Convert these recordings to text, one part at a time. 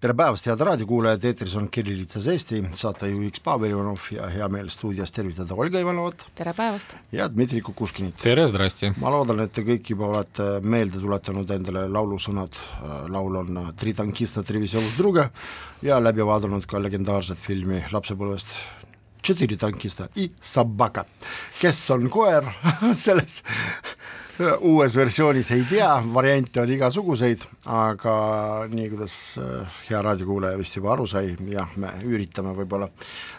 tere päevast, head raadiokuulajad, eetris on Kirillitsas Eesti, saatejuhiks Pavel Ivanov ja hea meel stuudios tervitada Olga Ivanovat tere päevast! ja Dmitri Kukuškinit. tere, zdrasti! ma loodan, et te kõik juba olete meelde tuletanud endale laulusõnad, laul on Tri tankista, tri veselus druga ja läbi vaadanud ka legendaarset filmi lapsepõlvest Четыре tankista i sabaka, kes on koer selles uues versioonis ei tea, variante on igasuguseid, aga nii, kuidas äh, hea raadiokuulaja vist juba aru sai, jah, me üritame võib-olla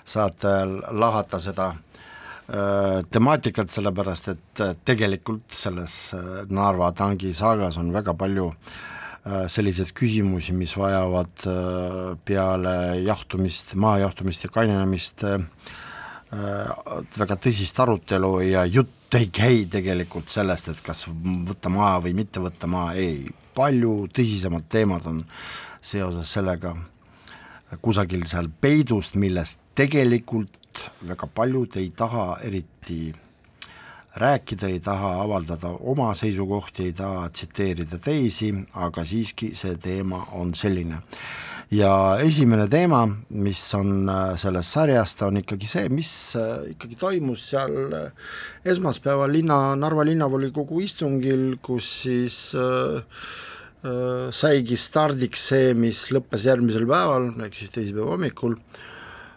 saate ajal lahata seda äh, temaatikat, sellepärast et äh, tegelikult selles Narva tangi saagas on väga palju selliseid küsimusi, mis vajavad peale jahtumist, maa jahtumist ja kainenemist väga tõsist arutelu ja jutt ei käi tegelikult sellest, et kas võtta maha või mitte võtta maha, ei, palju tõsisemad teemad on seoses sellega kusagil seal peidust, millest tegelikult väga paljud ei taha eriti rääkida, ei taha avaldada oma seisukohti, ei taha tsiteerida teisi, aga siiski see teema on selline ja esimene teema, mis on äh, sellest sarjast, on ikkagi see, mis äh, ikkagi toimus seal äh, esmaspäeval linna, Narva linnavolikogu istungil, kus siis äh, äh, saigi stardiks see, mis lõppes järgmisel päeval, ehk siis teisipäeva hommikul.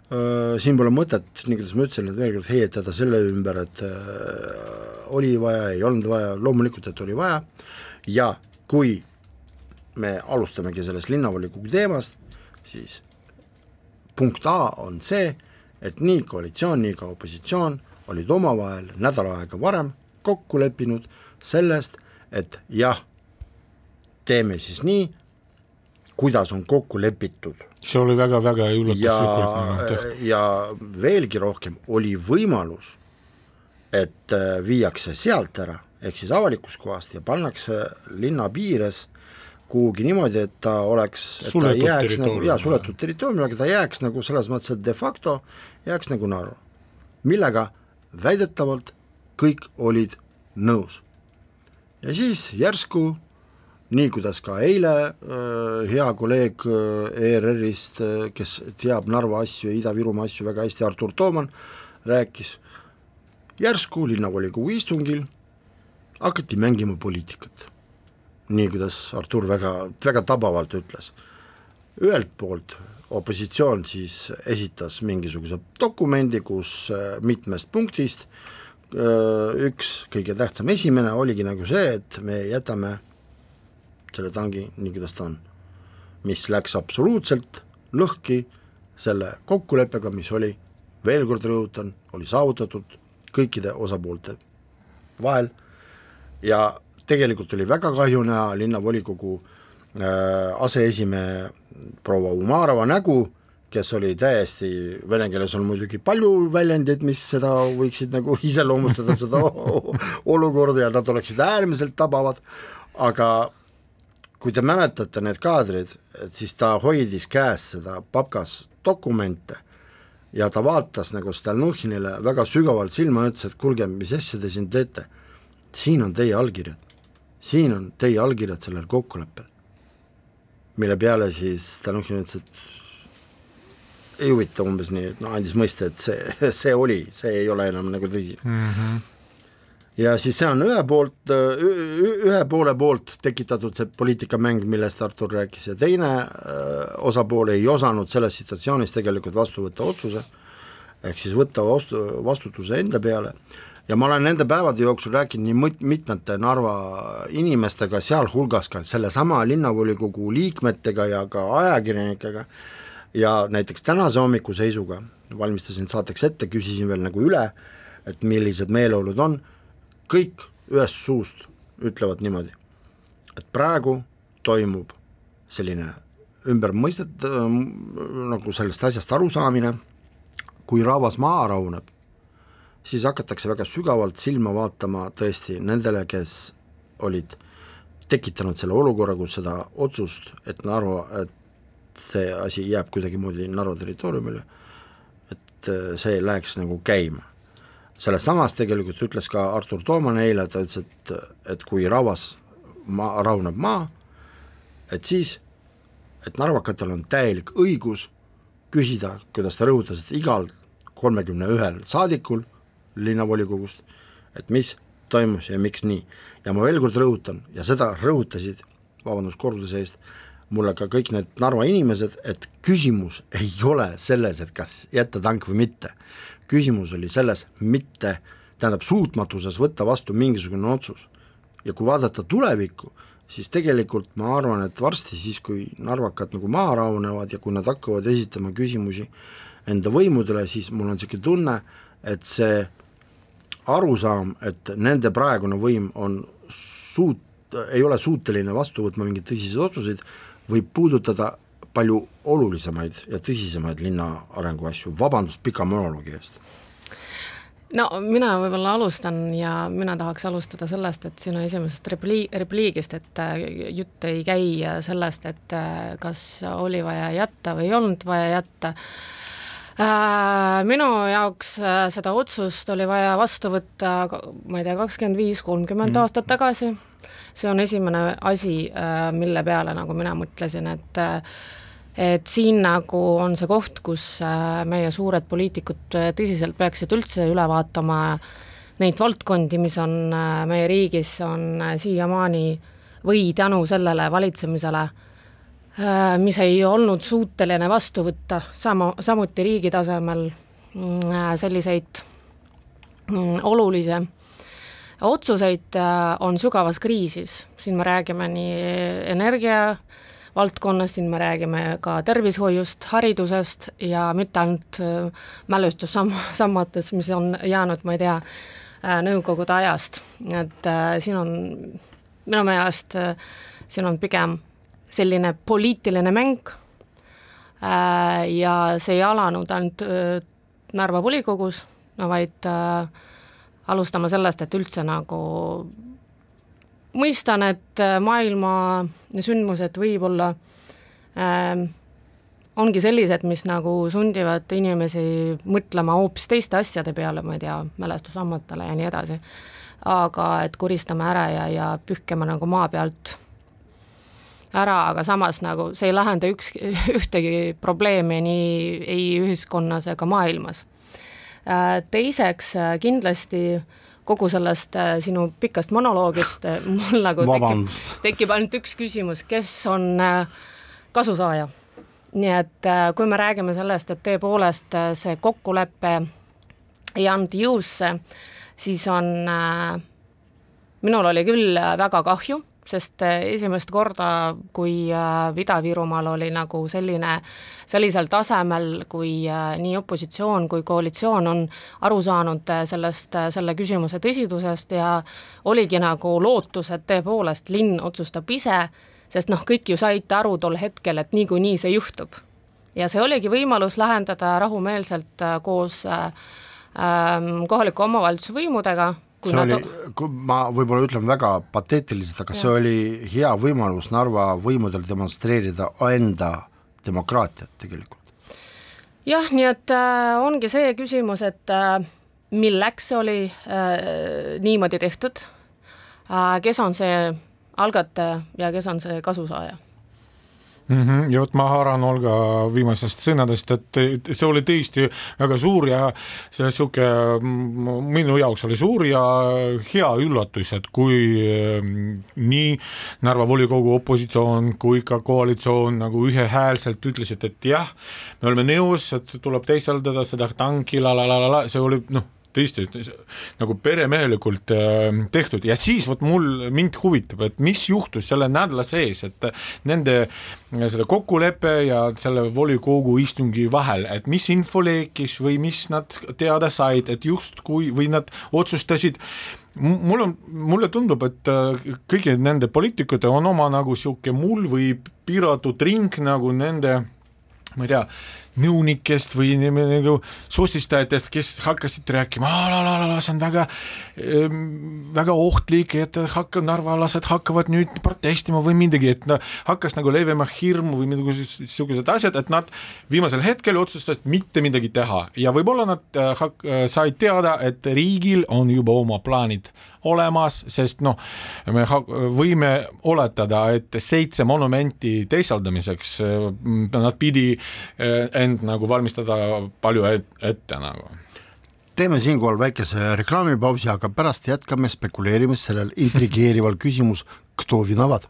Äh,, siin pole mõtet, nii kuidas ma ütlesin, et veel kord heietada selle ümber, et oli vaja, ei olnud vaja, loomulikult, et oli vaja. Ja kui me alustamegi sellest linnavolikogu teemast, siis punkt A on see, et nii koalitsioon, nii ka opositsioon olid omavahel nädal aega varem kokku leppinud sellest, et jah, teeme siis nii, kuidas on kokku lepitud. see oli väga-väga üllatuslikult tehtud. ja veelgi rohkem oli võimalus, et äh, viiakse sealt ära, ehk siis avalikust kohast ja pannakse linna piires kuhugi niimoodi, et ta oleks, et suletud ta jääks nagu, jaa, suletud territoorium, aga ta jääks nagu selles mõttes, et de facto jääks nagu Narva. millega väidetavalt kõik olid nõus. ja siis järsku, nii kuidas ka eile äh, hea kolleeg äh, ERR-ist äh,, kes teab Narva asju ja Ida-Virumaa asju väga hästi, Artur Tooman, rääkis, järsku linnavolikogu istungil hakati mängima poliitikat nii kuidas Artur väga, väga tabavalt ütles. ühelt poolt opositsioon siis esitas mingisuguse dokumendi, kus äh, mitmest punktist äh, üks kõige tähtsam esimene oligi nagu see, et me jätame selle tangi nii, kuidas ta on. mis läks absoluutselt lõhki selle kokkuleppega, mis oli, veel kord rõhutan, oli saavutatud kõikide osapoolte vahel ja tegelikult oli väga kahju näha linnavolikogu äh, aseesimehe proua Umarova nägu, kes oli täiesti, vene keeles on muidugi palju väljendeid, mis seda võiksid nagu iseloomustada, seda olukorda ja nad oleksid äärmiselt tabavad, aga kui te mäletate need kaadrid, et siis ta hoidis käes seda papkas dokumente ja ta vaatas nagu Stalnuhhinile väga sügavalt silma ja ütles, et kuulge, mis asja te siin teete, siin on teie allkirjad siin on teie allkirjad sellel kokkuleppel. mille peale siis Stalnuhhin ütles, et ei huvita umbes nii, et no andis mõista, et see, see oli, see ei ole enam nagu tõsi mm. -hmm ja siis see on ühe poolt, ühe poole poolt tekitatud see poliitikamäng, millest Artur rääkis ja teine osapool ei osanud selles situatsioonis tegelikult vastu võtta otsuse, ehk siis võtta vastu, vastutuse enda peale ja ma olen nende päevade jooksul rääkinud nii mitmete Narva inimestega, sealhulgas ka sellesama linnavolikogu liikmetega ja ka ajakirjanikega, ja näiteks tänase hommiku seisuga valmistasin saateks ette, küsisin veel nagu üle, et millised meeleolud on, kõik ühest suust ütlevad niimoodi, et praegu toimub selline ümbermõistet- nagu sellest asjast arusaamine, kui rahvas maha rahuneb, siis hakatakse väga sügavalt silma vaatama tõesti nendele, kes olid tekitanud selle olukorra, kus seda otsust, et Narva, et see asi jääb kuidagimoodi Narva territooriumile, et äh, see läheks nagu käima. selles samas tegelikult ütles ka Artur Tooman eile, ta ütles, et, et kui Ravas maa, rahuneb maa, et siis, et narvakatel on täielik õigus küsida, kuidas ta rõhutas, et igal kolmekümne ühel saadikul linnavolikogust, et mis toimus ja miks nii. ja ma veel kord rõhutan ja seda rõhutasid, vabandust korduse eest, mulle ka kõik need Narva inimesed, et küsimus ei ole selles, et kas jätta tank või mitte. küsimus oli selles mitte, tähendab suutmatuses võtta vastu mingisugune otsus. ja kui vaadata tulevikku, siis tegelikult ma arvan, et varsti siis, kui narvakad nagu maha rahunevad ja kui nad hakkavad esitama küsimusi enda võimudele, siis mul on niisugune tunne, et see arusaam, et nende praegune võim on suut-, ei ole suuteline vastu võtma mingeid tõsiseid otsuseid, võib puudutada palju olulisemaid ja tõsisemaid linna arengu asju, vabandust pika monoloogi eest. No mina võib-olla alustan ja mina tahaks alustada sellest, et sinu esimesest repli-, repliigist, et äh, jutt ei käi sellest, et äh, kas oli vaja jätta või ei olnud vaja jätta. Äh, minu jaoks äh, seda otsust oli vaja vastu võtta, ma ei tea, kakskümmend viis, kolmkümmend mm. aastat tagasi. see on esimene asi, äh, mille peale nagu mina mõtlesin, et et siin nagu on see koht, kus meie suured poliitikud tõsiselt peaksid üldse üle vaatama neid valdkondi, mis on meie riigis, on siiamaani või tänu sellele valitsemisele äh, Äh, mis ei olnud suuteline vastu võtta sama, samuti riigi tasemel mm, äh, selliseid mm, olulisi otsuseid, äh, on sügavas kriisis, siin me räägime nii energia valdkonnast, siin me räägime ka tervishoiust, haridusest ja mitte ainult mälestussammates, mis on jäänud, ma ei tea, nõukogude ajast, et siin on minu meelest, siin on pigem selline poliitiline mäng äh, ja see ei alanud ainult äh, Narva volikogus, no vaid äh, alustama sellest, et üldse nagu mõistan, et maailma sündmused võib-olla äh, ongi sellised, mis nagu sundivad inimesi mõtlema hoopis teiste asjade peale, ma ei tea, mälestussammatele ja nii edasi. aga et koristame ära ja, ja pühkime nagu maa pealt ära, aga samas nagu see ei lahenda üks, ühtegi probleemi nii ei ühiskonnas ega maailmas. Äh, teiseks äh, kindlasti kogu sellest äh, sinu pikast monoloogist mul nagu tekib, tekib ainult üks küsimus, kes on kasusaaja? nii et kui me räägime sellest, et tõepoolest see kokkulepe ei andnud jõusse, siis on, minul oli küll väga kahju sest äh, esimest korda, kui äh, Ida-Virumaal oli nagu selline, sellisel tasemel, kui äh, nii opositsioon kui koalitsioon on aru saanud sellest, selle küsimuse tõsidusest ja oligi nagu lootus, et tõepoolest linn otsustab ise, sest noh, kõik ju said aru tol hetkel, et niikuinii see juhtub. ja see oligi võimalus lahendada rahumeelselt koos kohaliku omavalitsuse võimudega see oli, kui ma võib-olla ütlen väga pateetiliselt, aga ja. see oli hea võimalus Narva võimudel demonstreerida enda demokraatiat tegelikult. jah, nii et äh, ongi see küsimus, et äh, milleks see oli äh, niimoodi tehtud äh,, kes on see algataja ja kes on see kasusaaja mm. -hmm. ja vot ma haaran Olga viimasest sõnadest, et see oli tõesti väga suur ja see sihuke minu jaoks oli suur ja hea üllatus, et kui ehm, nii Narva volikogu opositsioon kui ka koalitsioon nagu ühehäälselt ütlesid, et jah, me oleme nõus, et tuleb teisaldada seda tanki la la la la la, see oli noh tõesti nagu peremehelikult äh, tehtud. Ja siis vot mul, mind huvitab, et mis juhtus selle nädala sees, et nende äh, selle kokkuleppe ja selle volikogu istungi vahel, et mis info leekis või mis nad teada said, et justkui või nad otsustasid. Mul on, mulle tundub, et äh, kõigi nende poliitikute on oma nagu sihuke mull või piiratud ring nagu nende ma ei tea, nõunikest või nagu sosistajatest, kes hakkasid rääkima, see on väga, väga ohtlik, et hakka, narvalased hakkavad nüüd protestima või midagi, et no, hakkas nagu levima hirmu või mingisugused asjad, et nad viimasel hetkel otsustasid mitte midagi teha. Ja võib-olla nad äh, hak-, said teada, et riigil on juba oma plaanid olemas, sest noh, me võime oletada, et seitse monumenti teisaldamiseks nad pidi eh, end nagu valmistada palju ette nagu teeme siinkohal väikese reklaamipausi, aga pärast jätkame spekuleerimist sellel intrigeerival küsimus, кто виноват.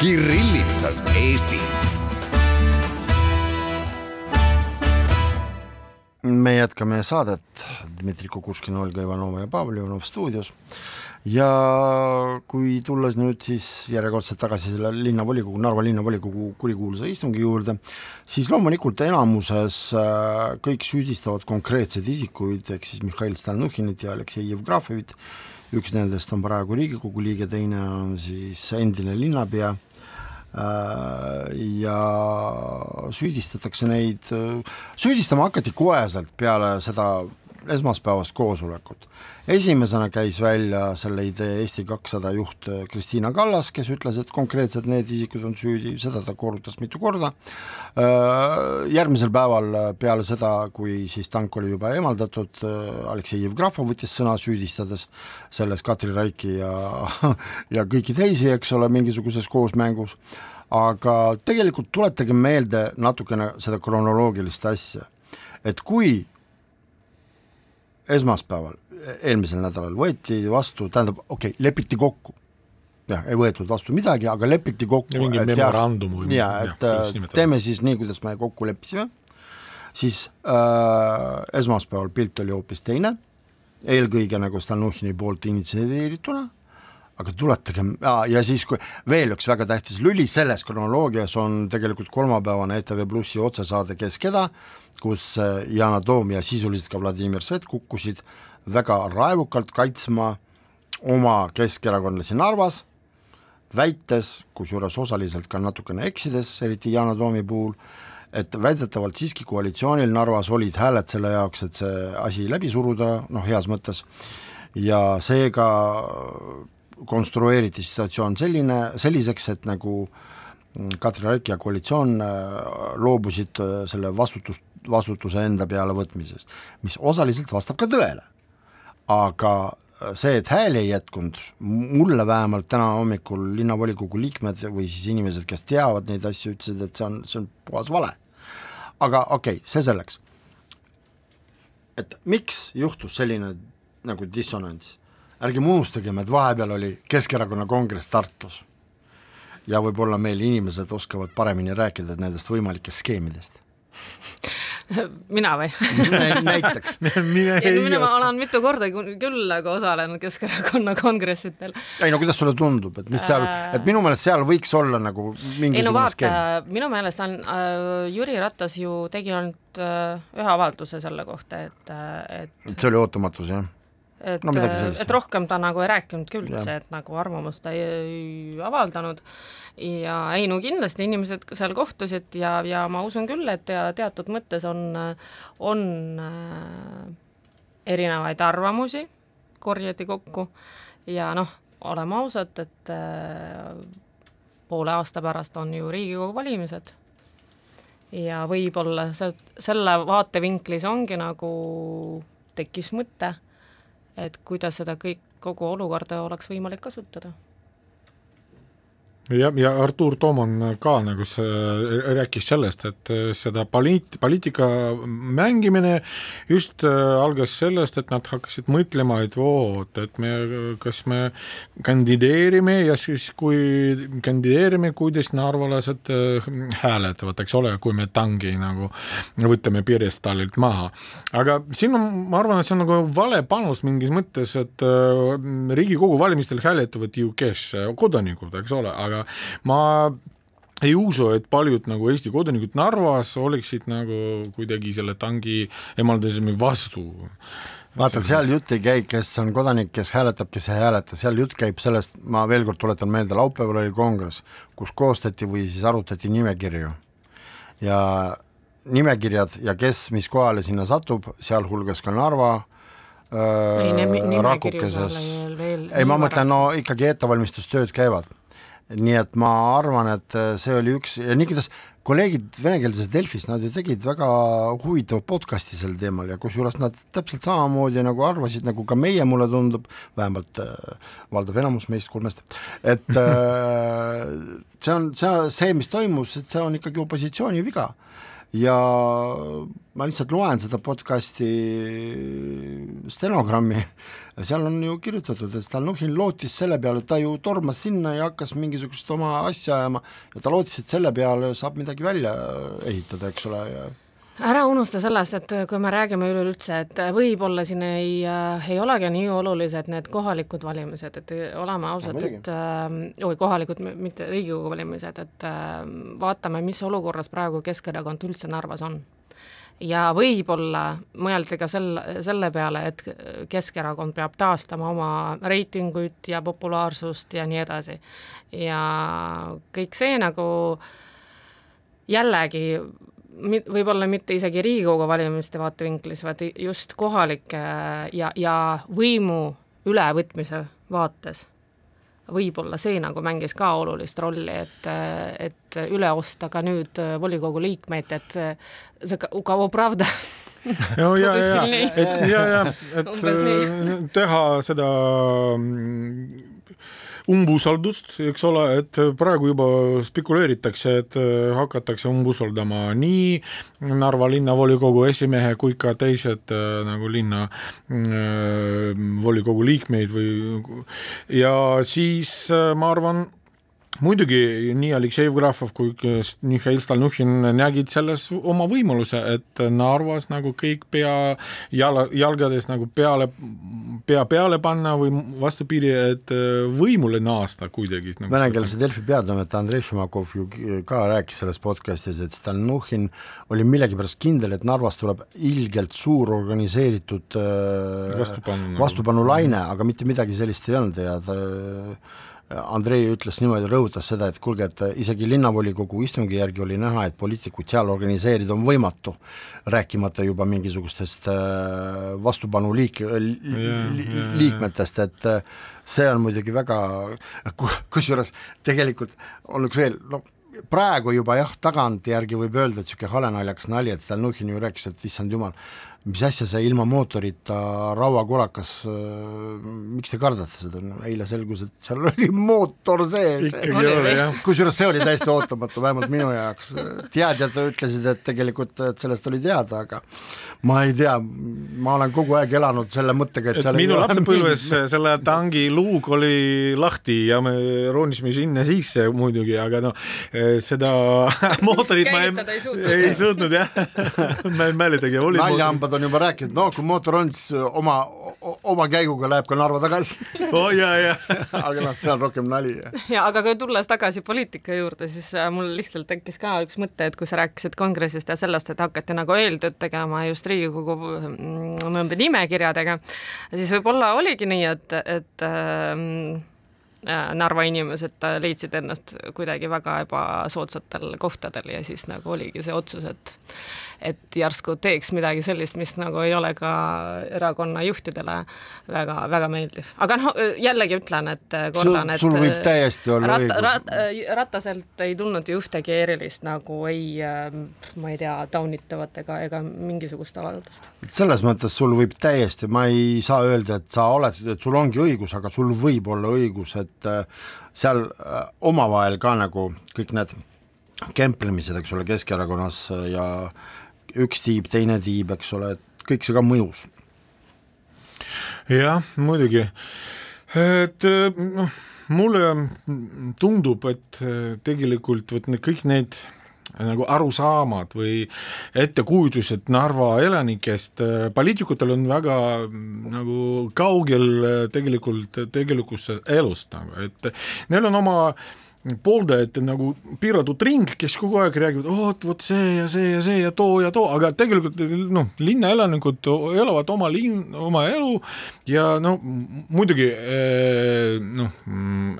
Kirillitsas Eesti me jätkame saadet, Dmitri Kukushkin, Olga Ivanova ja Pavel Ivanov stuudios. Ja kui tulles nüüd siis järjekordselt tagasi selle linnavolikogu, Narva linnavolikogu kurikuulsa istungi juurde, siis loomulikult enamuses äh, kõik süüdistavad konkreetseid isikuid, ehk siis Mihhail Stalnuhhinit ja Aleksei Jevgrafovit, üks nendest on praegu Riigikogu liige, teine on siis endine linnapea ja süüdistatakse neid, süüdistama hakati koheselt peale seda esmaspäevast koosolekut. esimesena käis välja selle idee Eesti kakssada juht Kristiina Kallas, kes ütles, et konkreetselt need isikud on süüdi, seda ta korrutas mitu korda, äh, järgmisel päeval peale seda, kui siis tank oli juba eemaldatud, Aleksei Jevgrafov võttis sõna, süüdistades selles Katri Raiki ja ja kõiki teisi, eks ole, mingisuguses koosmängus, aga tegelikult tuletage meelde natukene seda kronoloogilist asja, et kui esmaspäeval, eelmisel nädalal võeti vastu, tähendab, okei okay,, lepiti kokku, jah, ei võetud vastu midagi, aga lepiti kokku. mingi memorandum või ja et ja, äh, teeme siis nii, kuidas me kokku leppisime, siis äh, esmaspäeval pilt oli hoopis teine, eelkõige nagu Stalnuhhini poolt initsieerituna, aga tuletage, ja siis, kui veel üks väga tähtis lüli selles kronoloogias on tegelikult kolmapäevane ETV Plussi otsesaade Kes keda, kus äh, Yana Toom ja sisuliselt ka Vladimir Svet kukkusid väga raevukalt kaitsma oma keskerakondlasi Narvas, väites, kusjuures osaliselt ka natukene eksides, eriti Yana Toomi puhul, et väidetavalt siiski koalitsioonil Narvas olid hääled selle jaoks, et see asi läbi suruda, noh, heas mõttes, ja seega konstrueeriti situatsioon selline, selliseks, et nagu Katri Raik ja koalitsioon äh, loobusid äh, selle vastutust vastutuse enda peale võtmisest, mis osaliselt vastab ka tõele. aga see, et hääli ei jätkunud, mulle vähemalt täna hommikul linnavolikogu liikmed või siis inimesed, kes teavad neid asju, ütlesid, et see on, see on puhas vale. aga okei okay,, see selleks. et miks juhtus selline nagu dissonants, ärgem unustagem, et vahepeal oli Keskerakonna kongress Tartus. Ja võib-olla meil inimesed oskavad paremini rääkida nendest võimalikest skeemidest. Mina või? Näiteks. Mina, mina olen mitu korda küll nagu osalenud Keskerakonna kongressidel. ei no kuidas sulle tundub, et mis seal, äh. et minu meelest seal võiks olla nagu mingisugune ei no vaata, minu meelest on äh,, Jüri Ratas ju tegi ainult äh, ühe avalduse selle kohta, et, äh, et see oli ootamatus, jah et no,, et rohkem ta nagu ei rääkinudki üldse, et nagu arvamust ta ei, ei avaldanud. Ja ei no kindlasti inimesed seal kohtusid ja, ja ma usun küll, et te, teatud mõttes on, on äh, erinevaid arvamusi, korjati kokku. Ja noh, oleme ausad, et äh, poole aasta pärast on ju Riigikogu valimised. Ja võib-olla see, selle vaatevinklis ongi nagu tekkis mõte et kuidas seda kõik, kogu olukorda oleks võimalik kasutada ja, ja Artur Tooman ka nagu rääkis sellest, et seda poliit-, poliitika mängimine just äh, algas sellest, et nad hakkasid mõtlema, et voot, et me, kas me kandideerime ja siis, kui kandideerime, kuidas narvalased äh, hääletavad, eks ole, kui me tangi nagu võtame pjedestaalilt maha. aga siin on, ma arvan, et see on nagu vale panus mingis mõttes, et äh, Riigikogu valimistel hääletavad ju kes, kodanikud, eks ole, aga ma ei usu, et paljud nagu Eesti kodanikud Narvas oleksid nagu kuidagi selle tangi emaldismi vastu. Vaata, seal jutt ei käi, kes on kodanik, kes hääletab, kes ei hääleta, seal jutt käib sellest, ma veel kord tuletan meelde, laupäeval oli kongress, kus koostati või siis arutati nimekirju. Ja nimekirjad ja kes mis kohale sinna satub, sealhulgas ka Narva ei, äh, rakukeses, ei ma mõtlen, no ikkagi ettevalmistustööd käivad. Nii et ma arvan, et see oli üks ja nii kuidas kolleegid venekeelses Delfis, nad ju tegid väga huvitavat podcast'i sel teemal ja kusjuures nad täpselt samamoodi nagu arvasid, nagu ka meie, mulle tundub, vähemalt äh, valdav enamus meist kolmest, et äh, see on, see, see, mis toimus, et see on ikkagi opositsiooni viga. Ja ma lihtsalt loen seda podcast'i stenogrammi seal on ju kirjutatud, et Stalnuhhin lootis selle peale, et ta ju tormas sinna ja hakkas mingisugust oma asja ajama ja ta lootis, et selle peale saab midagi välja ehitada, eks ole, ja ära unusta sellest, et kui me räägime üleüldse, et võib-olla siin ei äh,, ei olegi nii olulised need kohalikud valimised, et oleme ausad, et äh, oi, kohalikud, mitte Riigikogu valimised, et äh, vaatame, mis olukorras praegu Keskerakond üldse Narvas on. Ja võib-olla mõeldi ka sel, selle peale, et Keskerakond peab taastama oma reitinguid ja populaarsust ja nii edasi. ja kõik see nagu jällegi võib-olla mitte isegi Riigikogu valimiste vaatevinklis, vaid just kohalike ja, ja võimu ülevõtmise vaates. Võib-olla see nagu mängis ka olulist rolli, et, et üle osta ka nüüd volikogu liikmeid, et see Ukavo Pravda ja, ja, ja, et ja, ja, et teha seda umbusaldust, eks ole, et praegu juba spekuleeritakse, et äh, hakatakse umbusaldama nii Narva linnavolikogu esimehe kui ka teised äh, nagu linna äh, volikogu liikmeid või ja siis ma arvan, muidugi nii Aleksei Grafov kui Mihhail Stalnuhhin nägid selles oma võimaluse, et Narvas nagu kõik pea jala, jalgades nagu peale, pea peale panna või vastupidi, et võimule naasta kuidagi nagu. venekeelse Delfi peatoimetaja Andrei Šumakov ju ka rääkis selles podcastis, et Stalnuhhin oli millegipärast kindel, et Narvas tuleb ilgelt suur organiseeritud vastupanu, vastupanulaine, nagu. aga mitte midagi sellist ei olnud ja ta Andrei ütles niimoodi, rõhutas seda, et kuulge, et isegi linnavolikogu istungi järgi oli näha, et poliitikuid seal organiseerida on võimatu, rääkimata juba mingisugustest äh, vastupanu liik-, liikmetest, et äh, see on muidugi väga, kusjuures tegelikult on üks veel, no praegu juba jah, tagantjärgi võib öelda, et niisugune hale naljakas nali, et Stalnuhhin ju rääkis, et issand jumal, mis asja see ilma mootorita rauakurakas, äh, miks te kardate seda, eile selgus, et seal oli mootor sees. kusjuures see oli täiesti ootamatu, vähemalt minu jaoks. teadjad ütlesid, et tegelikult, et sellest oli teada, aga ma ei tea, ma olen kogu aeg elanud selle mõttega, et, et minu lapsepõlves selle tangi luuk oli lahti ja me roonisime sinna sisse muidugi, aga noh, seda mootorit ma ei, ei, ei suutnud jah ma ei mäletagi. naljahambad on juba rääkinud, no kui mootor on, siis oma, oma käiguga läheb ka Narva tagasi oh, ja, ja. aga noh, see on rohkem nali. ja aga kui tulles tagasi poliitika juurde, siis äh, mul lihtsalt tekkis ka üks mõte, et kui sa rääkisid kongressist ja sellest, et hakati nagu eeltööd tegema just Riigikogu mm, nende nimekirjadega, siis võib-olla oligi nii, et, et ähm, äh, Narva inimesed leidsid ennast kuidagi väga ebasoodsatel kohtadel ja siis nagu oligi see otsus, et et järsku teeks midagi sellist, mis nagu ei ole ka erakonna juhtidele väga, väga meeldiv. aga noh, jällegi ütlen, et kordan, et sul võib täiesti olla rat, õigus rat,. Rataselt ei tulnud ju ühtegi erilist nagu ei, ma ei tea, taunitavat ega, ega mingisugust avaldust. selles mõttes sul võib täiesti, ma ei saa öelda, et sa oled, et sul ongi õigus, aga sul võib olla õigus, et äh, seal äh, omavahel ka nagu kõik need kemplemised, eks ole, Keskerakonnas ja äh, üks tiib, teine tiib, eks ole, et kõik see ka mõjus. jah, muidugi, et noh, mulle tundub, et tegelikult vot need kõik need nagu arusaamad või ettekujutused Narva elanikest, poliitikutel on väga nagu kaugel tegelikult tegelikust elust nagu, et neil on oma pooldajate nagu piiratud ring, kes kogu aeg räägivad, oot, vot see ja see ja see ja too ja too, aga tegelikult noh, linnaelanikud elavad oma linn, oma elu ja no muidugi eh, noh,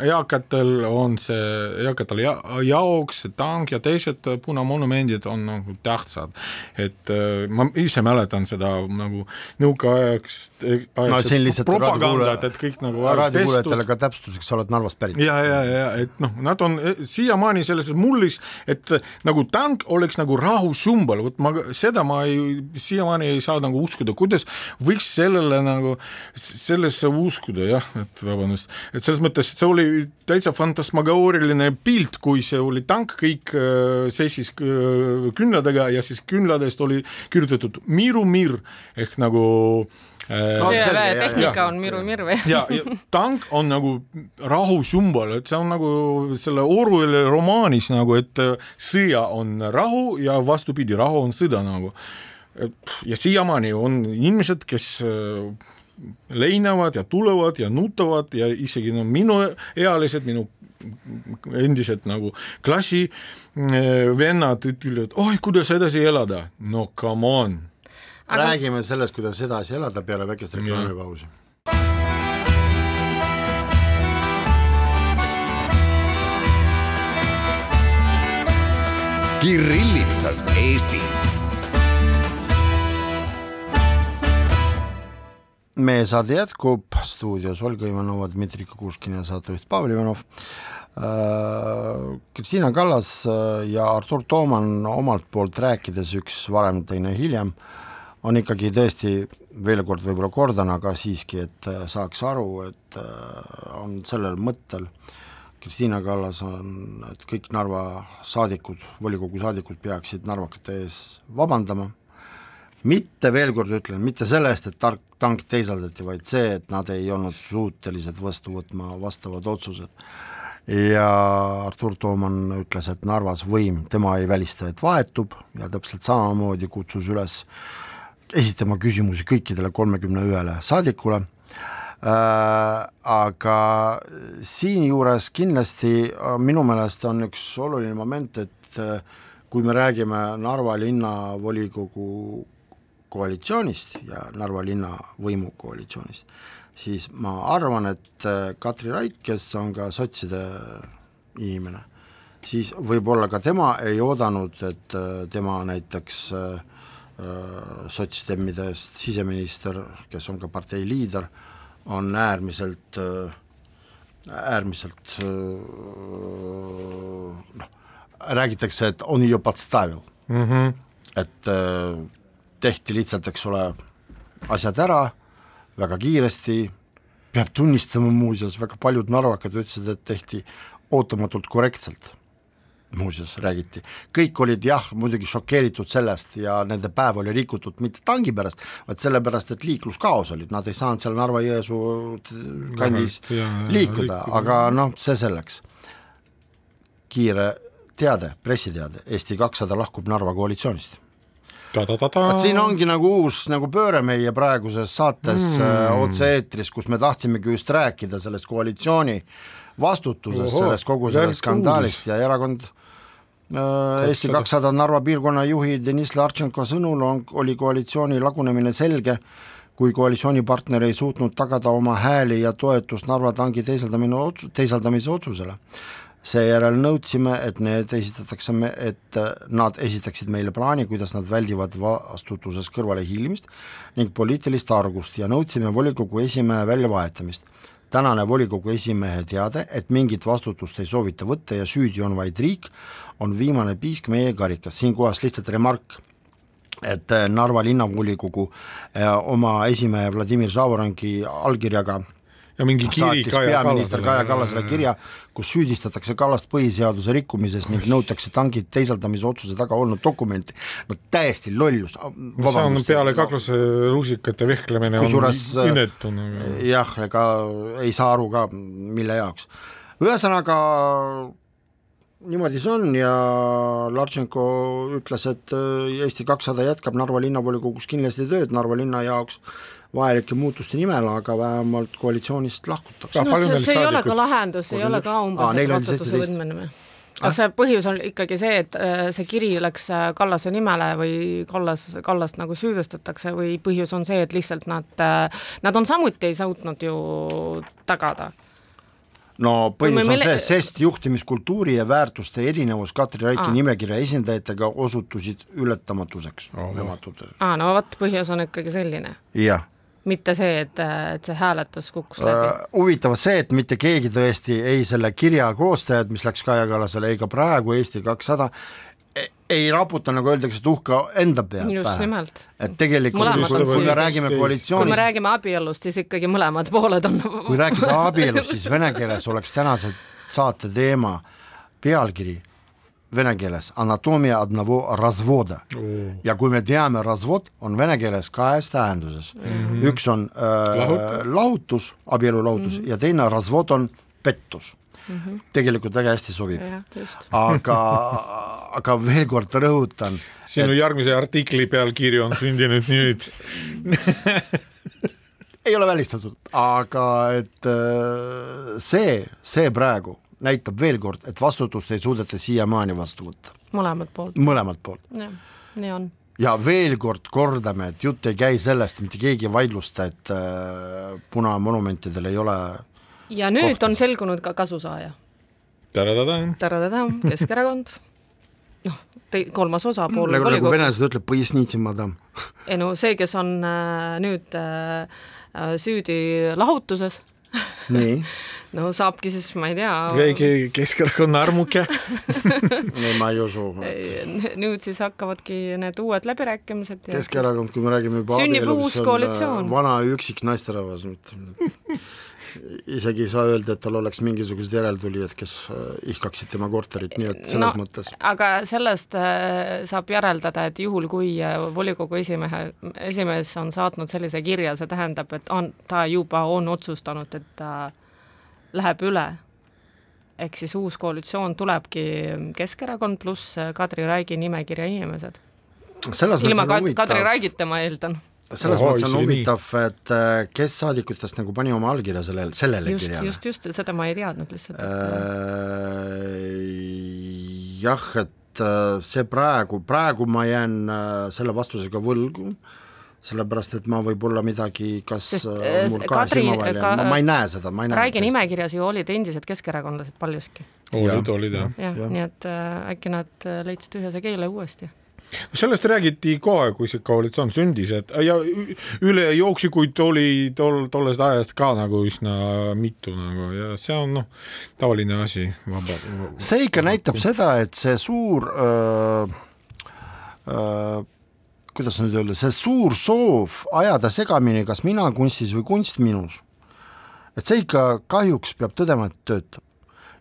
eakatel on see, eakatel ja, jaoks see tank ja teised punamonumendid on nagu tähtsad. et eh, ma ise mäletan seda nagu nõukaaegst no, propagandat, et kõik nagu raadiokuulajatele ka täpsustuseks, sa oled Narvast pärit. ja, ja, ja et noh, nad on eh, siiamaani selles mullis, et eh, nagu tank oleks nagu rahu sümbol, vot ma seda ma ei, siiamaani ei saa nagu uskuda, kuidas võiks sellele nagu, sellesse uskuda jah, et vabandust, et selles mõttes see oli täitsa fantasmagooriline pilt, kui see oli tank, kõik äh, seisis küünladega ja siis küünladest oli kirjutatud Miru Mir ehk nagu Äh, sõjaväetehnika on Miru Mirve. ja, ja tank on nagu rahu sümbol, et see on nagu selle Orwelli romaanis nagu, et äh, sõja on rahu ja vastupidi, rahu on sõda nagu. ja siiamaani on inimesed, kes äh, leinavad ja tulevad ja nutavad ja isegi no minuealised, minu endised nagu klassi vennad ütlevad, oi, kuidas edasi elada, no come on Aga... räägime sellest, kuidas edasi elada peale väikest reklaamipausi. Kirillitsas Eesti. meie saade jätkub, stuudios Olga Ivanova, Dmitri Kukushkin ja saatejuht Pavel Ivanov. Äh, Kristiina Kallas äh, ja Artur Tooman omalt poolt rääkides, üks varem, teine hiljem on ikkagi tõesti, veel kord võib-olla kordan, aga siiski, et äh, saaks aru, et äh, on sellel mõttel, Kristiina Kallas on, et kõik Narva saadikud, volikogu saadikud peaksid narvakate ees vabandama, mitte, veel kord ütlen, mitte selle eest, et tark, tank teisaldati, vaid see, et nad ei olnud suutelised vastu võtma vastavad otsused. ja Artur Tooman ütles, et Narvas võim, tema ei välista, et vahetub ja täpselt samamoodi kutsus üles äh, esitama küsimusi kõikidele kolmekümne ühele saadikule. Äh,, aga siinjuures kindlasti äh, minu meelest on üks oluline moment, et äh, kui me räägime Narva linnavolikogu koalitsioonist ja Narva linna võimukoalitsioonist, siis ma arvan, et äh, Katri Raik, kes on ka sotside inimene, siis võib-olla ka tema ei oodanud, et äh, tema näiteks äh, sotsdemmide eest siseminister, kes on ka partei liider, on äärmiselt, äh, äärmiselt äh, noh, räägitakse, et on ju podstavil mm, -hmm. et tehti lihtsalt, eks ole, asjad ära väga kiiresti, peab tunnistama muuseas, väga paljud narvakad ütlesid, et tehti ootamatult korrektselt muuseas räägiti, kõik olid jah, muidugi šokeeritud sellest ja nende päev oli rikutud mitte tangi pärast, vaid sellepärast, et liikluskaos oli, nad ei saanud seal Narva-Jõesuu kandis ja, liikuda, aga noh, see selleks. kiire teade, pressiteade, Eesti kakssada lahkub Narva koalitsioonist. Vot siin ongi nagu uus nagu pööre meie praeguses saates mm. äh, otse-eetris, kus me tahtsimegi just rääkida sellest koalitsiooni vastutusest, sellest kogu sellest skandaalist ja erakond Eesti kakssada Narva piirkonna juhi Deniss Lartšenko sõnul on, oli koalitsiooni lagunemine selge, kui koalitsioonipartner ei suutnud tagada oma hääli ja toetust Narva tangi teisaldamine otsu-, teisaldamise otsusele. seejärel nõudsime, et need esitatakse, et nad esitaksid meile plaani, kuidas nad väldivad vastutusest kõrvalehiilimist ning poliitilist argust ja nõudsime volikogu esimehe väljavahetamist tänane volikogu esimehe teade, et mingit vastutust ei soovita võtta ja süüdi on vaid riik, on viimane piisk meie karikas, siinkohas lihtsalt remark, et äh, Narva linnavolikogu äh, oma esimehe Vladimir Žavoronki allkirjaga ja mingi kiri Kaja peaminister Kaja Kallasele kirja, kus süüdistatakse Kallast põhiseaduse rikkumises ning nõutakse tangi teisaldamise otsuse taga olnud dokumenti. no täiesti lollus. no see on peale kakluse rusikate vehklemine Kusjuures, on inetu nagu. jah, ega ei saa aru ka, mille jaoks. ühesõnaga niimoodi see on ja Lartšenko ütles, et äh, Eesti kakssada jätkab Narva linnavolikogus kindlasti tööd Narva linna jaoks vajalike muutuste nimel, aga vähemalt koalitsioonist lahkutakse. no see, see ei ole ka lahendus, ei ole ka umbes neil on vastutuse 17. võtmine või? kas see põhjus on ikkagi see, et äh, see kiri läks äh, Kallase nimele või Kallas, Kallast nagu süüdistatakse või põhjus on see, et lihtsalt nad, nad on samuti ei suutnud ju tagada? no põhjus on see, sest juhtimiskultuuri ja väärtuste erinevus Katri Raiki Aa. nimekirja esindajatega osutusid ületamatuseks. aa, no vot, põhjus on ikkagi selline, jah mitte see, et, et see hääletus kukkus läbi Äh, huvitav on see, et mitte keegi tõesti ei selle kirja koostajad, mis läks Kaja Kallasele, ei ka praegu Eesti kakssada, ei raputa, nagu öeldakse, tuhka enda pealt just pähe. nimelt. et tegelikult, kui, kui me räägime kui me koalitsioonist, räägime abielust, siis ikkagi mõlemad pooled on kui rääkida abielust, siis vene keeles oleks tänase saate teema pealkiri vene keeles anatomia одного развода ja kui me teame, razvod on vene keeles kahes tähenduses mm, -hmm. üks on äh, Lahut- lahutus, abielu lahutus mm -hmm. ja teine razvod on pettus mm. Mhm. -hmm. tegelikult väga hästi sobib, jah, just. aga, aga veel kord rõhutan, sinu järgmise artikli pealkiri on sündinud nüüd . ei ole välistatud, aga et äh, see, see praegu näitab veel kord, et vastutust ei suudeta siiamaani vastu võtta. mõlemalt poolt. mõlemalt poolt. jah, nii on ja veel kord kordame, et jutt ei käi sellest, mitte keegi ei vaidlusta, et äh, punamonumentidel ei ole ja nüüd kohta. on selgunud ka kasusaaja. Taradadam, Keskerakond. noh, kolmas osapool. nagu, nagu venelased ütleb, ei no see, kes on äh, nüüd äh, äh süüdi lahutuses nii, no saabki siis, ma ei tea, keegi Keskerakonna armuke. ei ma ei usu. nüüd siis hakkavadki need uued läbirääkimised ja Keskerakond, kui me räägime juba Sünnib abielust, on, koalitsioon. äh, vana üksik naisterahvas, isegi ei saa öelda, et tal oleks mingisugused järeltulijad, kes äh, ihkaksid tema korterit, nii et selles no, mõttes aga sellest äh, saab järeldada, et juhul, kui äh, volikogu esimehe, esimees on saatnud sellise kirja, see tähendab, et on, ta juba on otsustanud, et ta läheb üle. ehk siis uus koalitsioon tulebki Keskerakond pluss Kadri Raigi nimekirja inimesed. ilma Kadri Raigita, ma eeldan. Selles Ohoi, mõttes on huvitav, et äh, kes saadikutest nagu pani oma allkirja sellele, sellele just, kirjale. just, just, seda ma ei teadnud lihtsalt, et Äh, jah, et äh, see praegu, praegu ma jään äh, selle vastusega võlgu, sellepärast et ma võib-olla midagi, kas Sest, äh, mul kahe Kadri- silma vahel ka- jääb, ma ei näe seda, ma ei näe Raigi. nimekirjas ju olid endised keskerakondlased paljuski. olid, olid jah. jah ja., nii et äh, äkki nad äh, leidsid ühese keele uuesti. Sellest räägiti kohe, kui see koalitsioon sündis, et ja ülejooksikuid oli tol, tollest ajast ka nagu üsna mitu nagu ja see on noh, tavaline asi, see ikka näitab seda, et see suur öö, öö, kuidas nüüd öelda, see suur soov ajada segamini, kas mina kunstis või kunst minus, et see ikka kahjuks peab tõdema, et töötab.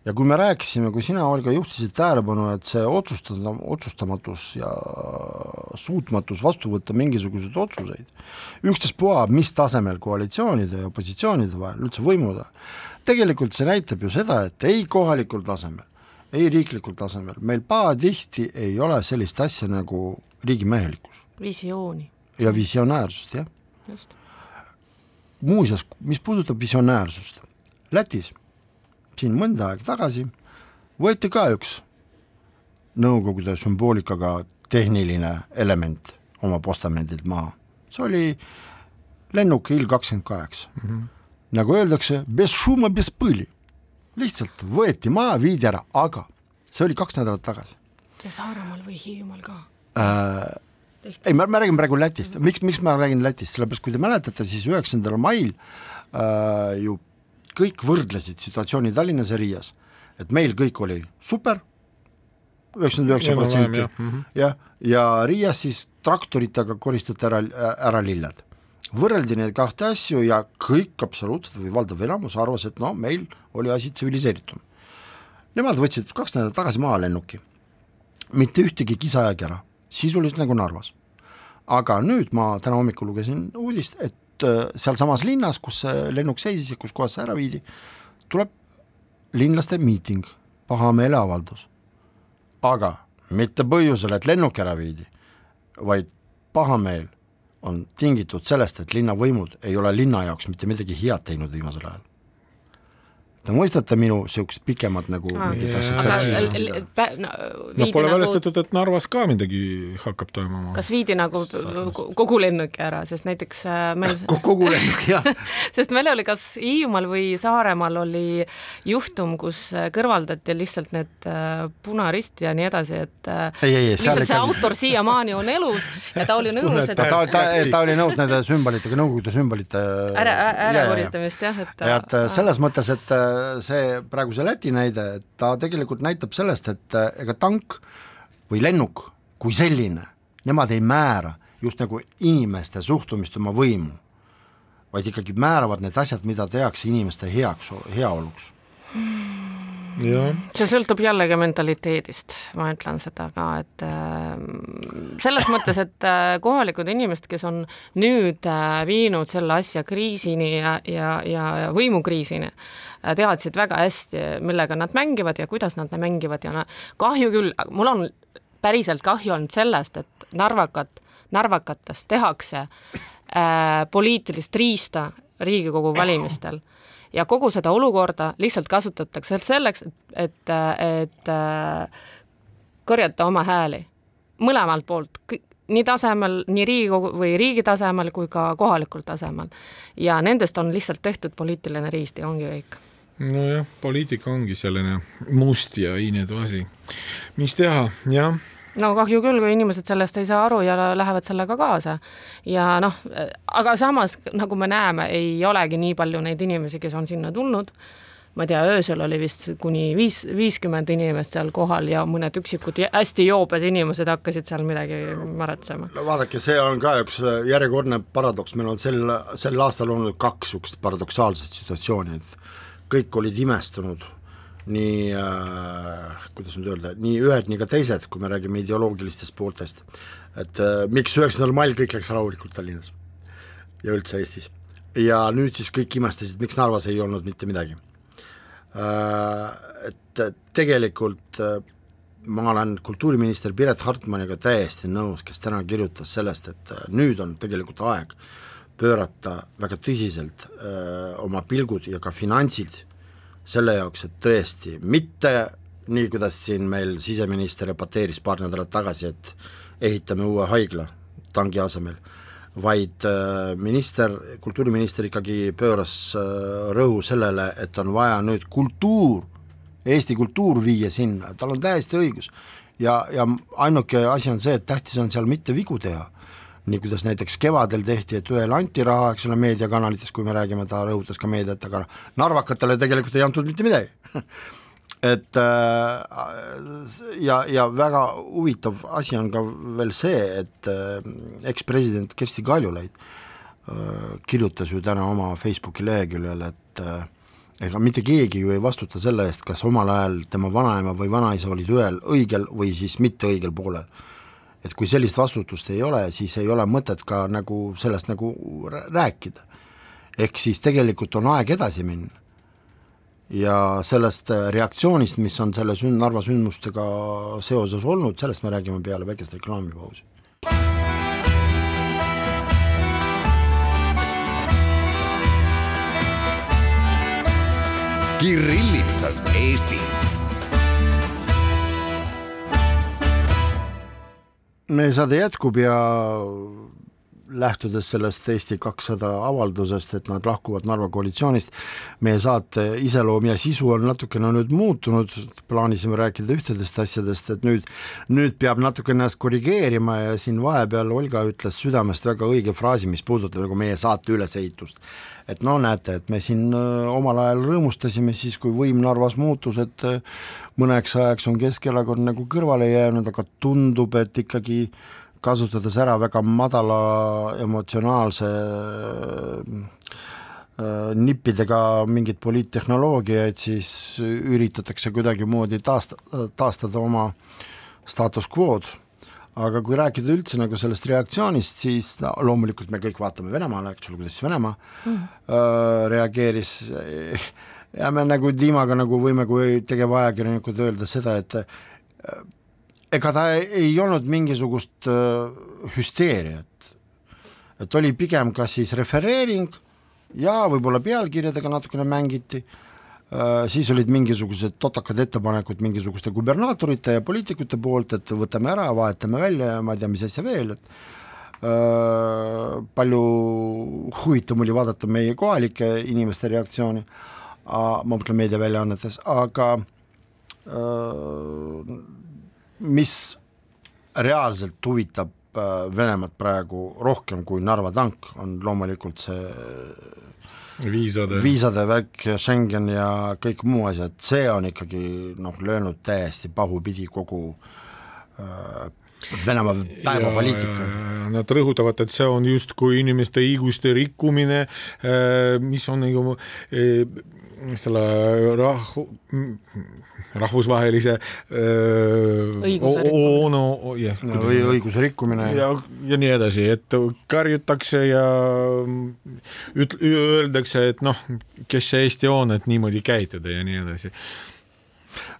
Ja kui me rääkisime, kui sina, Olga, juhtisid tähelepanu, et see otsustada, otsustamatus ja suutmatus vastu võtta mingisuguseid otsuseid, ükstaspuha, mis tasemel koalitsioonide ja opositsioonide vahel, üldse võimude, tegelikult see näitab ju seda, et ei kohalikul tasemel, ei riiklikul tasemel, meil pahatihti ei ole sellist asja nagu riigimehelikkus visiooni, ja visionäärsust, jah. just. muuseas, mis puudutab visionäärsust, Lätis siin mõnda aega tagasi võeti ka üks Nõukogude sümboolikaga tehniline element oma postamendilt maha. see oli lennuk Il kakskümmend kaheksa. Mhm. nagu öeldakse, bez šuma, bez põli. lihtsalt võeti maha, viidi ära, aga see oli kaks nädalat tagasi. ja Saaremaal või Hiiumaal ka äh,? ei, ma, ma räägin praegu Lätist, mhm. miks, miks ma räägin Lätist, sellepärast kui te mäletate, siis üheksandal mail äh, ju kõik võrdlesid situatsiooni Tallinnas ja Riias, et meil kõik oli super, üheksakümmend üheksa protsenti Mhm. jah, ja Riias siis traktoritega koristati ära, ära lilled. võrreldi neid kahte asju ja kõik absoluutselt või valdav enamus arvas, et no meil oli asi tsiviliseeritum. Nemad võtsid kaks nädalat tagasi maha lennuki, mitte ühtegi kisa ei ära, sisuliselt nagu Narvas. aga nüüd ma täna hommikul lugesin uudist, et äh, sealsamas linnas, kus see lennuk seisis ja kus kohas see ära viidi, tuleb linlaste miiting, pahameeleavaldus. aga mitte põhjusel, et lennuk ära viidi, vaid pahameel on tingitud sellest, et linnavõimud ei ole linna jaoks mitte midagi head teinud viimasel ajal Te mõistate minu niisugust pikemat nagu mingit asja? Aga no, no pole nagu, väljastatud, et Narvas ka midagi hakkab toimuma. kas viidi nagu kogu lennuki ära, sest näiteks äh, meil kogu lennuk jah, sest meil oli kas Hiiumaal või Saaremaal oli juhtum, kus äh, kõrvaldati lihtsalt need äh, punarist ja nii edasi, et ei, ei, lihtsalt see autor siiamaani on elus ja ta oli nõus, et ta, ta, ta, oli nõus nende sümbolitega, Nõukogude sümbolite ära, ära koristamist jah, et ja et selles mõttes, et see praegu see Läti näide, ta tegelikult näitab sellest, et äh, ega tank või lennuk kui selline, nemad ei määra just nagu inimeste suhtumist oma võimu, vaid ikkagi määravad need asjad, mida tehakse inimeste heaks, heaoluks. jah, see sõltub jällegi mentaliteedist, ma ütlen seda ka, et äh, selles mõttes, et äh, kohalikud inimesed, kes on nüüd äh, viinud selle asja kriisini ja, ja, ja võimukriisini teadsid väga hästi, millega nad mängivad ja kuidas nad mängivad ja kahju küll, mul on päriselt kahju olnud sellest, et narvakat, narvakatest tehakse äh, poliitilist riista Riigikogu valimistel ja kogu seda olukorda lihtsalt kasutatakse selleks, et, et, äh, korjata oma hääli mõlemalt poolt, nii tasemel, nii Riigikogu või riigi tasemel kui ka kohalikul tasemel. ja nendest on lihtsalt tehtud poliitiline riist ja ongi kõik. nojah, poliitika ongi selline must ja iinetu asi. mis teha, jah no kahju küll, kui inimesed sellest ei saa aru ja lähevad sellega kaasa. ja noh, aga samas, nagu me näeme, ei olegi nii palju neid inimesi, kes on sinna tulnud. ma ei tea, öösel oli vist kuni viis, viiskümmend inimest seal kohal ja mõned üksikud hästi joobed inimesed hakkasid seal midagi märetsema. no vaadake, see on ka üks järjekordne paradoks, meil on sel, sel aastal olnud kaks niisugust paradoksaalset situatsiooni, et kõik olid imestunud nii äh,, kuidas nüüd öelda, nii ühed, nii ka teised, kui me räägime ideoloogilistest pooltest, et äh, miks üheksandal mail kõik läks rahulikult Tallinnas ja üldse Eestis. ja nüüd siis kõik imestasid, miks Narvas ei olnud mitte midagi äh,. Et tegelikult äh, ma olen kultuuriminister Piret Hartmaniga täiesti nõus, kes täna kirjutas sellest, et äh, nüüd on tegelikult aeg pöörata väga tõsiselt öö, oma pilgud ja ka finantsid selle jaoks, et tõesti mitte nii, kuidas siin meil siseminister repateeris paar nädalat tagasi, et ehitame uue haigla tangi asemel, vaid öö, minister, kultuuriminister ikkagi pööras öö, rõhu sellele, et on vaja nüüd kultuur, Eesti kultuur viia sinna, tal on täiesti õigus. ja, ja ainuke asi on see, et tähtis on seal mitte vigu teha nii kuidas näiteks kevadel tehti, et ühele anti raha, eks ole, meediakanalites, kui me räägime, ta rõhutas ka meediat, aga narvakatele tegelikult ei antud mitte midagi. Et äh, ja, ja väga huvitav asi on ka veel see, et äh, ekspresident Kersti Kaljulaid äh, kirjutas ju täna oma Facebooki leheküljel, et ega mitte keegi ju ei vastuta selle eest, kas omal ajal tema vanaema või vanaisa olid ühel õigel või siis mitte õigel poolel et kui sellist vastutust ei ole, siis ei ole mõtet ka nagu sellest nagu rääkida. ehk siis tegelikult on aeg edasi minna. ja sellest reaktsioonist, mis on selle sünd-, Narva sündmustega seoses olnud, sellest me räägime peale väikest reklaamipausi. Kirillitsas Eesti meie saade jätkub ja lähtudes sellest Eesti kakssada avaldusest, et nad lahkuvad Narva koalitsioonist, meie saate iseloom ja sisu on natukene nüüd muutunud, plaanisime rääkida ühtedest asjadest, et nüüd, nüüd peab natuke ennast korrigeerima ja siin vahepeal Olga ütles südamest väga õige fraasi, mis puudutab nagu meie saate ülesehitust. et no näete, et me siin öö, omal ajal rõõmustasime siis, kui võim Narvas muutus, et öö, mõneks ajaks on Keskerakond nagu kõrvale jäänud, aga tundub, et ikkagi kasutades ära väga madala emotsionaalse äh, nippidega mingeid poliittehnoloogiaid, siis üritatakse kuidagimoodi taasta, taastada oma status quo'd, aga kui rääkida üldse nagu sellest reaktsioonist, siis no loomulikult me kõik vaatame Venemaale, eks ole, kuidas Venemaa mm. äh, reageeris ja me nagu Dimaga nagu võime kui tegevajakirjanikud öelda seda, et äh, ega ta ei olnud mingisugust äh, hüsteeriat. et oli pigem kas siis refereering ja võib-olla pealkirjadega natukene mängiti, siis olid mingisugused totakad ettepanekud mingisuguste kubernaatorite ja poliitikute poolt, et võtame ära, vahetame välja ja ma ei tea, mis asja veel, et öö, palju huvitavam oli vaadata meie kohalike inimeste reaktsiooni, ma mõtlen meediaväljaannetes, aga öö, mis reaalselt huvitab Venemaad praegu rohkem kui Narva tank, on loomulikult see viisade, viisade värk ja Schengen ja kõik muu asjad, see on ikkagi noh, löönud täiesti pahupidi kogu äh, Venemaa päevapoliitika. Nad rõhutavad, et see on justkui inimeste õiguste rikkumine, mis on nagu selle rahu, rahvusvahelise OONU jah, või õiguse rikkumine. ja, ja nii edasi, et karjutakse ja üt-, öeldakse, et noh, kes see Eesti on, et niimoodi käituda ja nii edasi.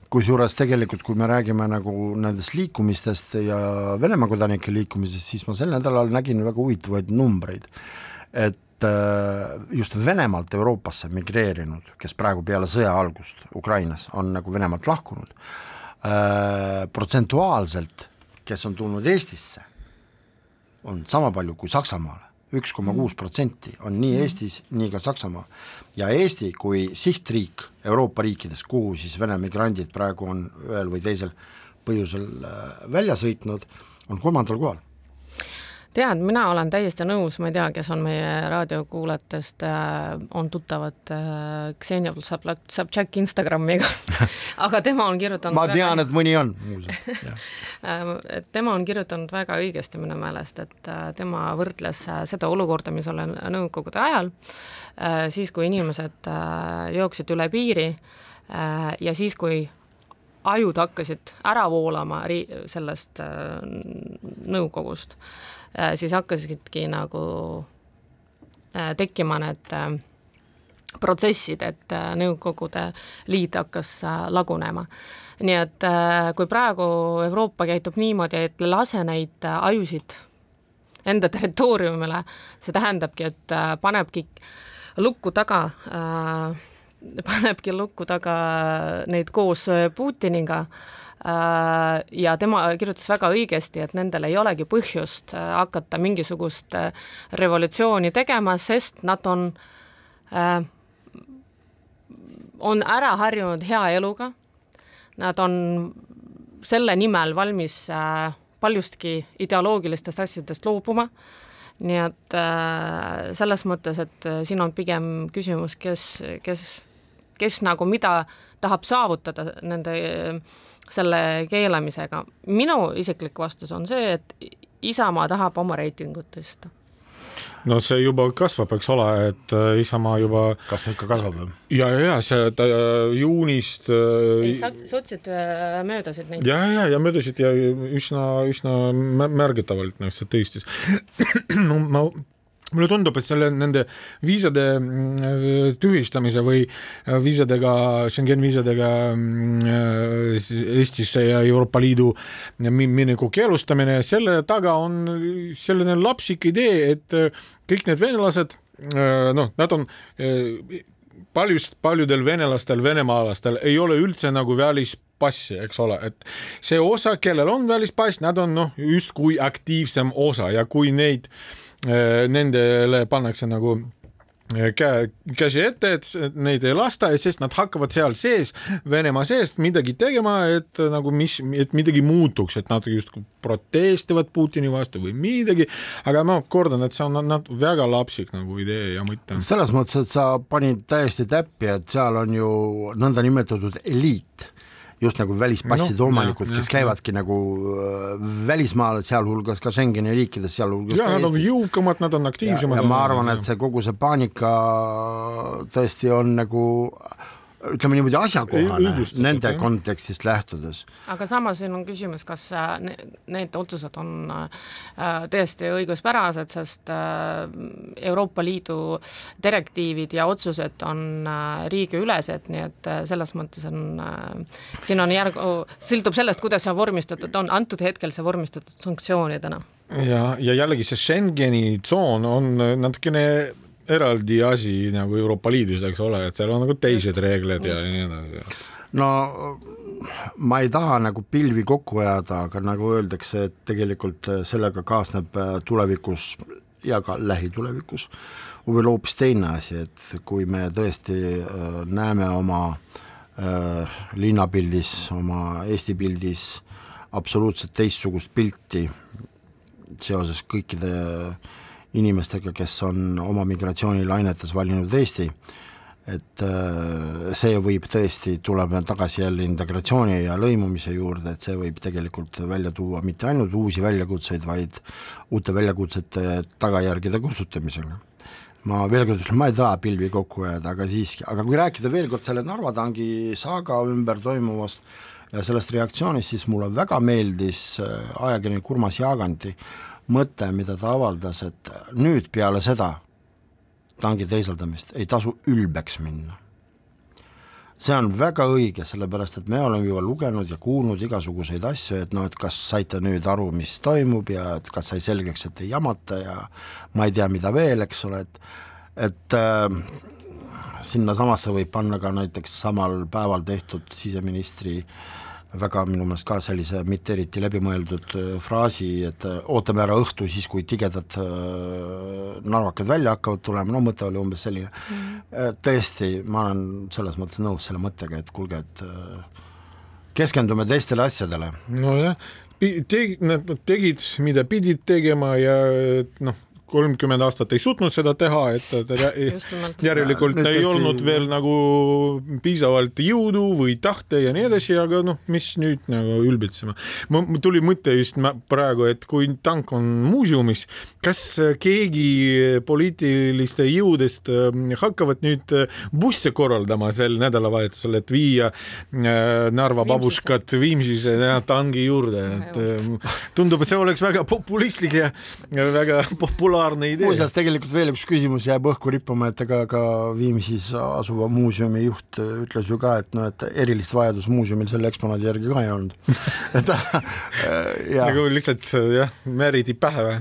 Kusjuures tegelikult, kui me räägime nagu nendest liikumistest ja Venemaa kodanike liikumisest, siis ma sel nädalal nägin väga huvitavaid numbreid, et just Venemaalt Euroopasse migreerinud, kes praegu peale sõja algust Ukrainas on nagu Venemaalt lahkunud, äh, protsentuaalselt, kes on tulnud Eestisse, on sama palju kui Saksamaale, üks koma kuus protsenti on nii Eestis, nii ka Saksamaal. ja Eesti kui sihtriik Euroopa riikides, kuhu siis Vene migrandid praegu on ühel või teisel põhjusel äh, välja sõitnud, on kolmandal kohal tead, mina olen täiesti nõus, ma ei tea, kes on meie raadiokuulajatest äh,, on tuttavad äh, Ksenia Sobtšak Instagramiga aga tema on kirjutanud ma tean väga..., et mõni on äh, et tema on kirjutanud väga õigesti minu meelest, et äh, tema võrdles äh, seda olukorda, mis oli Nõukogude ajal äh,, siis kui inimesed äh, jooksid üle piiri äh, ja siis, kui ajud hakkasid ära voolama ri-, sellest äh, nõukogust. äh,, Äh, siis hakkasidki nagu äh, tekkima need äh, protsessid, et Nõukogude Liit hakkas lagunema. nii et kui praegu Euroopa käitub niimoodi, et lase neid ajusid enda territooriumile, see tähendabki, et panebki lukku taga äh, panebki lukku taga neid koos Putiniga äh, Äh, ja tema kirjutas väga õigesti, et nendel ei olegi põhjust äh, hakata mingisugust äh, revolutsiooni tegema, sest nad on, on ära harjunud hea eluga, nad on selle nimel valmis paljustki ideoloogilistest asjadest loobuma, nii et selles mõttes, et siin on pigem küsimus, kes, kes, kes nagu mida tahab saavutada nende selle keelamisega. minu isiklik vastus on see, et Isamaa tahab oma reitingut tõsta no see juba kasvab, eks ole, et äh, Isamaa juba. kas ta ikka kasvab või? ja, ja see ta juunist. Äh, ei, sotsid äh, möödasid neid. ja, ja, ja möödasid ja üsna, üsna märgatavalt, noh, see tõstis no ma mulle tundub, et selle, nende viisade mm, tühistamise või äh, viisadega, Schengen viisadega mm, äh, Eestisse ja Euroopa Liidu mineku keelustamine, selle taga on selline lapsik idee, et äh, kõik need venelased, noh, nad on paljust, paljudel venelastel, venemaalastel ei ole üldse nagu välispassi, eks ole, et see osa, kellel on välispass, nad on noh, justkui aktiivsem osa ja kui neid äh, Äh, nendele pannakse nagu äh, käe, käsi ette, et neid ei lasta, sest nad hakkavad seal sees, Venemaa sees midagi tegema, et nagu mis, et midagi muutuks, et nad justkui protestivad Putini vastu või midagi, aga ma kordan, et see on nad väga lapsik nagu idee ja mõte. selles mõttes, et sa panid täiesti täppi, et seal on ju nõndanimetatud eliit just nagu välispasside no, omanikud, kes käivadki nagu äh, välismaal, sealhulgas ka Schengeni riikides, sealhulgas ja nad on jõukamad, nad on aktiivsemad. ma arvan, et see kogu see paanika tõesti on nagu ütleme niimoodi asjakohane nende jah. kontekstist lähtudes. aga samas siin on küsimus, kas äh, need otsused on äh, tõesti õiguspärased, sest äh, Euroopa Liidu direktiivid ja otsused on riigiülesed, nii et selles mõttes on, siin on järg, sõltub sellest, kuidas see vormistatud on, antud hetkel see vormistatud sanktsioonidena ja, ja jällegi see Schengeni tsoon on natukene eraldi asi nagu Euroopa Liidus, eks ole, et seal on nagu teised just, reeglid just. ja nii edasi. no ma ei taha nagu pilvi kokku ajada, aga nagu öeldakse, et tegelikult sellega kaasneb äh, tulevikus ja ka lähitulevikus võib-olla hoopis teine asi, et kui me tõesti äh, näeme oma äh, linnapildis, oma Eesti pildis absoluutselt teistsugust pilti seoses kõikide inimestega, kes on oma migratsioonilainetes valinud Eesti, et äh, see võib tõesti, tuleme tagasi jälle integratsiooni ja lõimumise juurde, et see võib tegelikult välja tuua mitte ainult uusi väljakutseid, vaid uute väljakutsete tagajärgede kustutamisega. ma veel kord ütlen, ma ei taha pilvi kokku ajada, aga siiski, aga kui rääkida veel kord selle Narva tangi saaga ümber toimuvast ja sellest reaktsioonist, siis mulle väga meeldis äh, ajakirjanik Urmas Jaaganti mõte, mida ta avaldas, et nüüd peale seda tangi teisaldamist ei tasu ülbeks minna. see on väga õige, sellepärast et me oleme juba lugenud ja kuulnud igasuguseid asju, et noh, et kas saite nüüd aru, mis toimub ja et kas sai selgeks, et ei jamata ja ma ei tea, mida veel, eks ole, et et äh, sinnasamasse võib panna ka näiteks samal päeval tehtud siseministri väga minu meelest ka sellise mitte eriti läbimõeldud äh, fraasi, et äh, ootame ära õhtu, siis kui tigedad äh, narvakad välja hakkavad tulema, no mõte oli umbes selline. Mm.. tõesti, ma olen selles mõttes nõus selle mõttega, et kuulge, et keskendume teistele asjadele. nojah, tegi, nad tegid, mida pidid tegema ja noh kolmkümmend aastat ei suutnud seda teha, et järelikult ja, ei olnud veel nagu piisavalt jõudu või tahte ja nii edasi, aga noh, mis nüüd nagu ülbitsema. mul tuli mõte just praegu, et kui tank on muuseumis, kas keegi poliitiliste jõudest äh, hakkavad nüüd äh, busse korraldama sel nädalavahetusel, et viia äh, Narva babuškat Viimsisse tangi juurde, et tundub, et see oleks väga populistlik ja väga populaarne populaarne idee. muuseas, tegelikult veel üks küsimus jääb õhku rippuma, et ega ka Viimsis asuva muuseumi juht ütles ju ka, et noh, et erilist vajadust muuseumil selle eksponaadi järgi ka ei olnud et ja. nagu lihtsalt jah, märidi pähe või?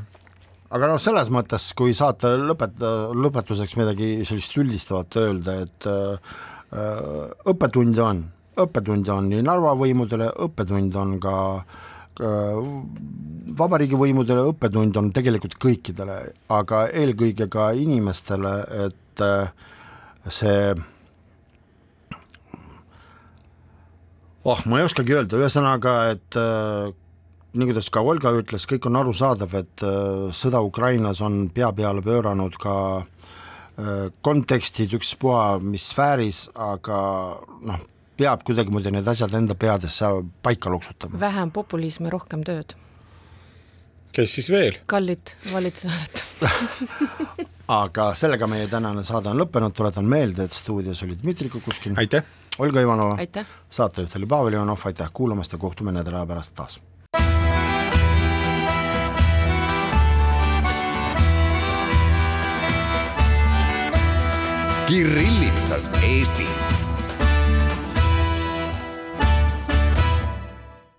aga noh, selles mõttes, kui saate lõpeta, lõpetuseks midagi sellist üldistavat öelda, et äh, õppetunde on, õppetunde on nii Narva võimudele, õppetund on ka äh, Äh, vabariigi võimudele õppetund on tegelikult kõikidele, aga eelkõige ka inimestele, et äh, see oh, ma ei oskagi öelda, ühesõnaga, et äh, nii kuidas ka Olga ütles, kõik on arusaadav, et sõda Ukrainas on pea peale pööranud ka kontekstid ükspuha mis sfääris, aga noh, peab kuidagimoodi need asjad enda peadesse paika loksutama. vähem populismi, rohkem tööd. kes siis veel? kallid valitsused aga sellega meie tänane saade on lõppenud, tuletan meelde, et stuudios oli Dmitri Kukushkin. aitäh! Olga Ivanova. saatejuht oli Pavel Ivanov, aitäh kuulamast ja kohtume nädala pärast taas. Kirillitsas Eesti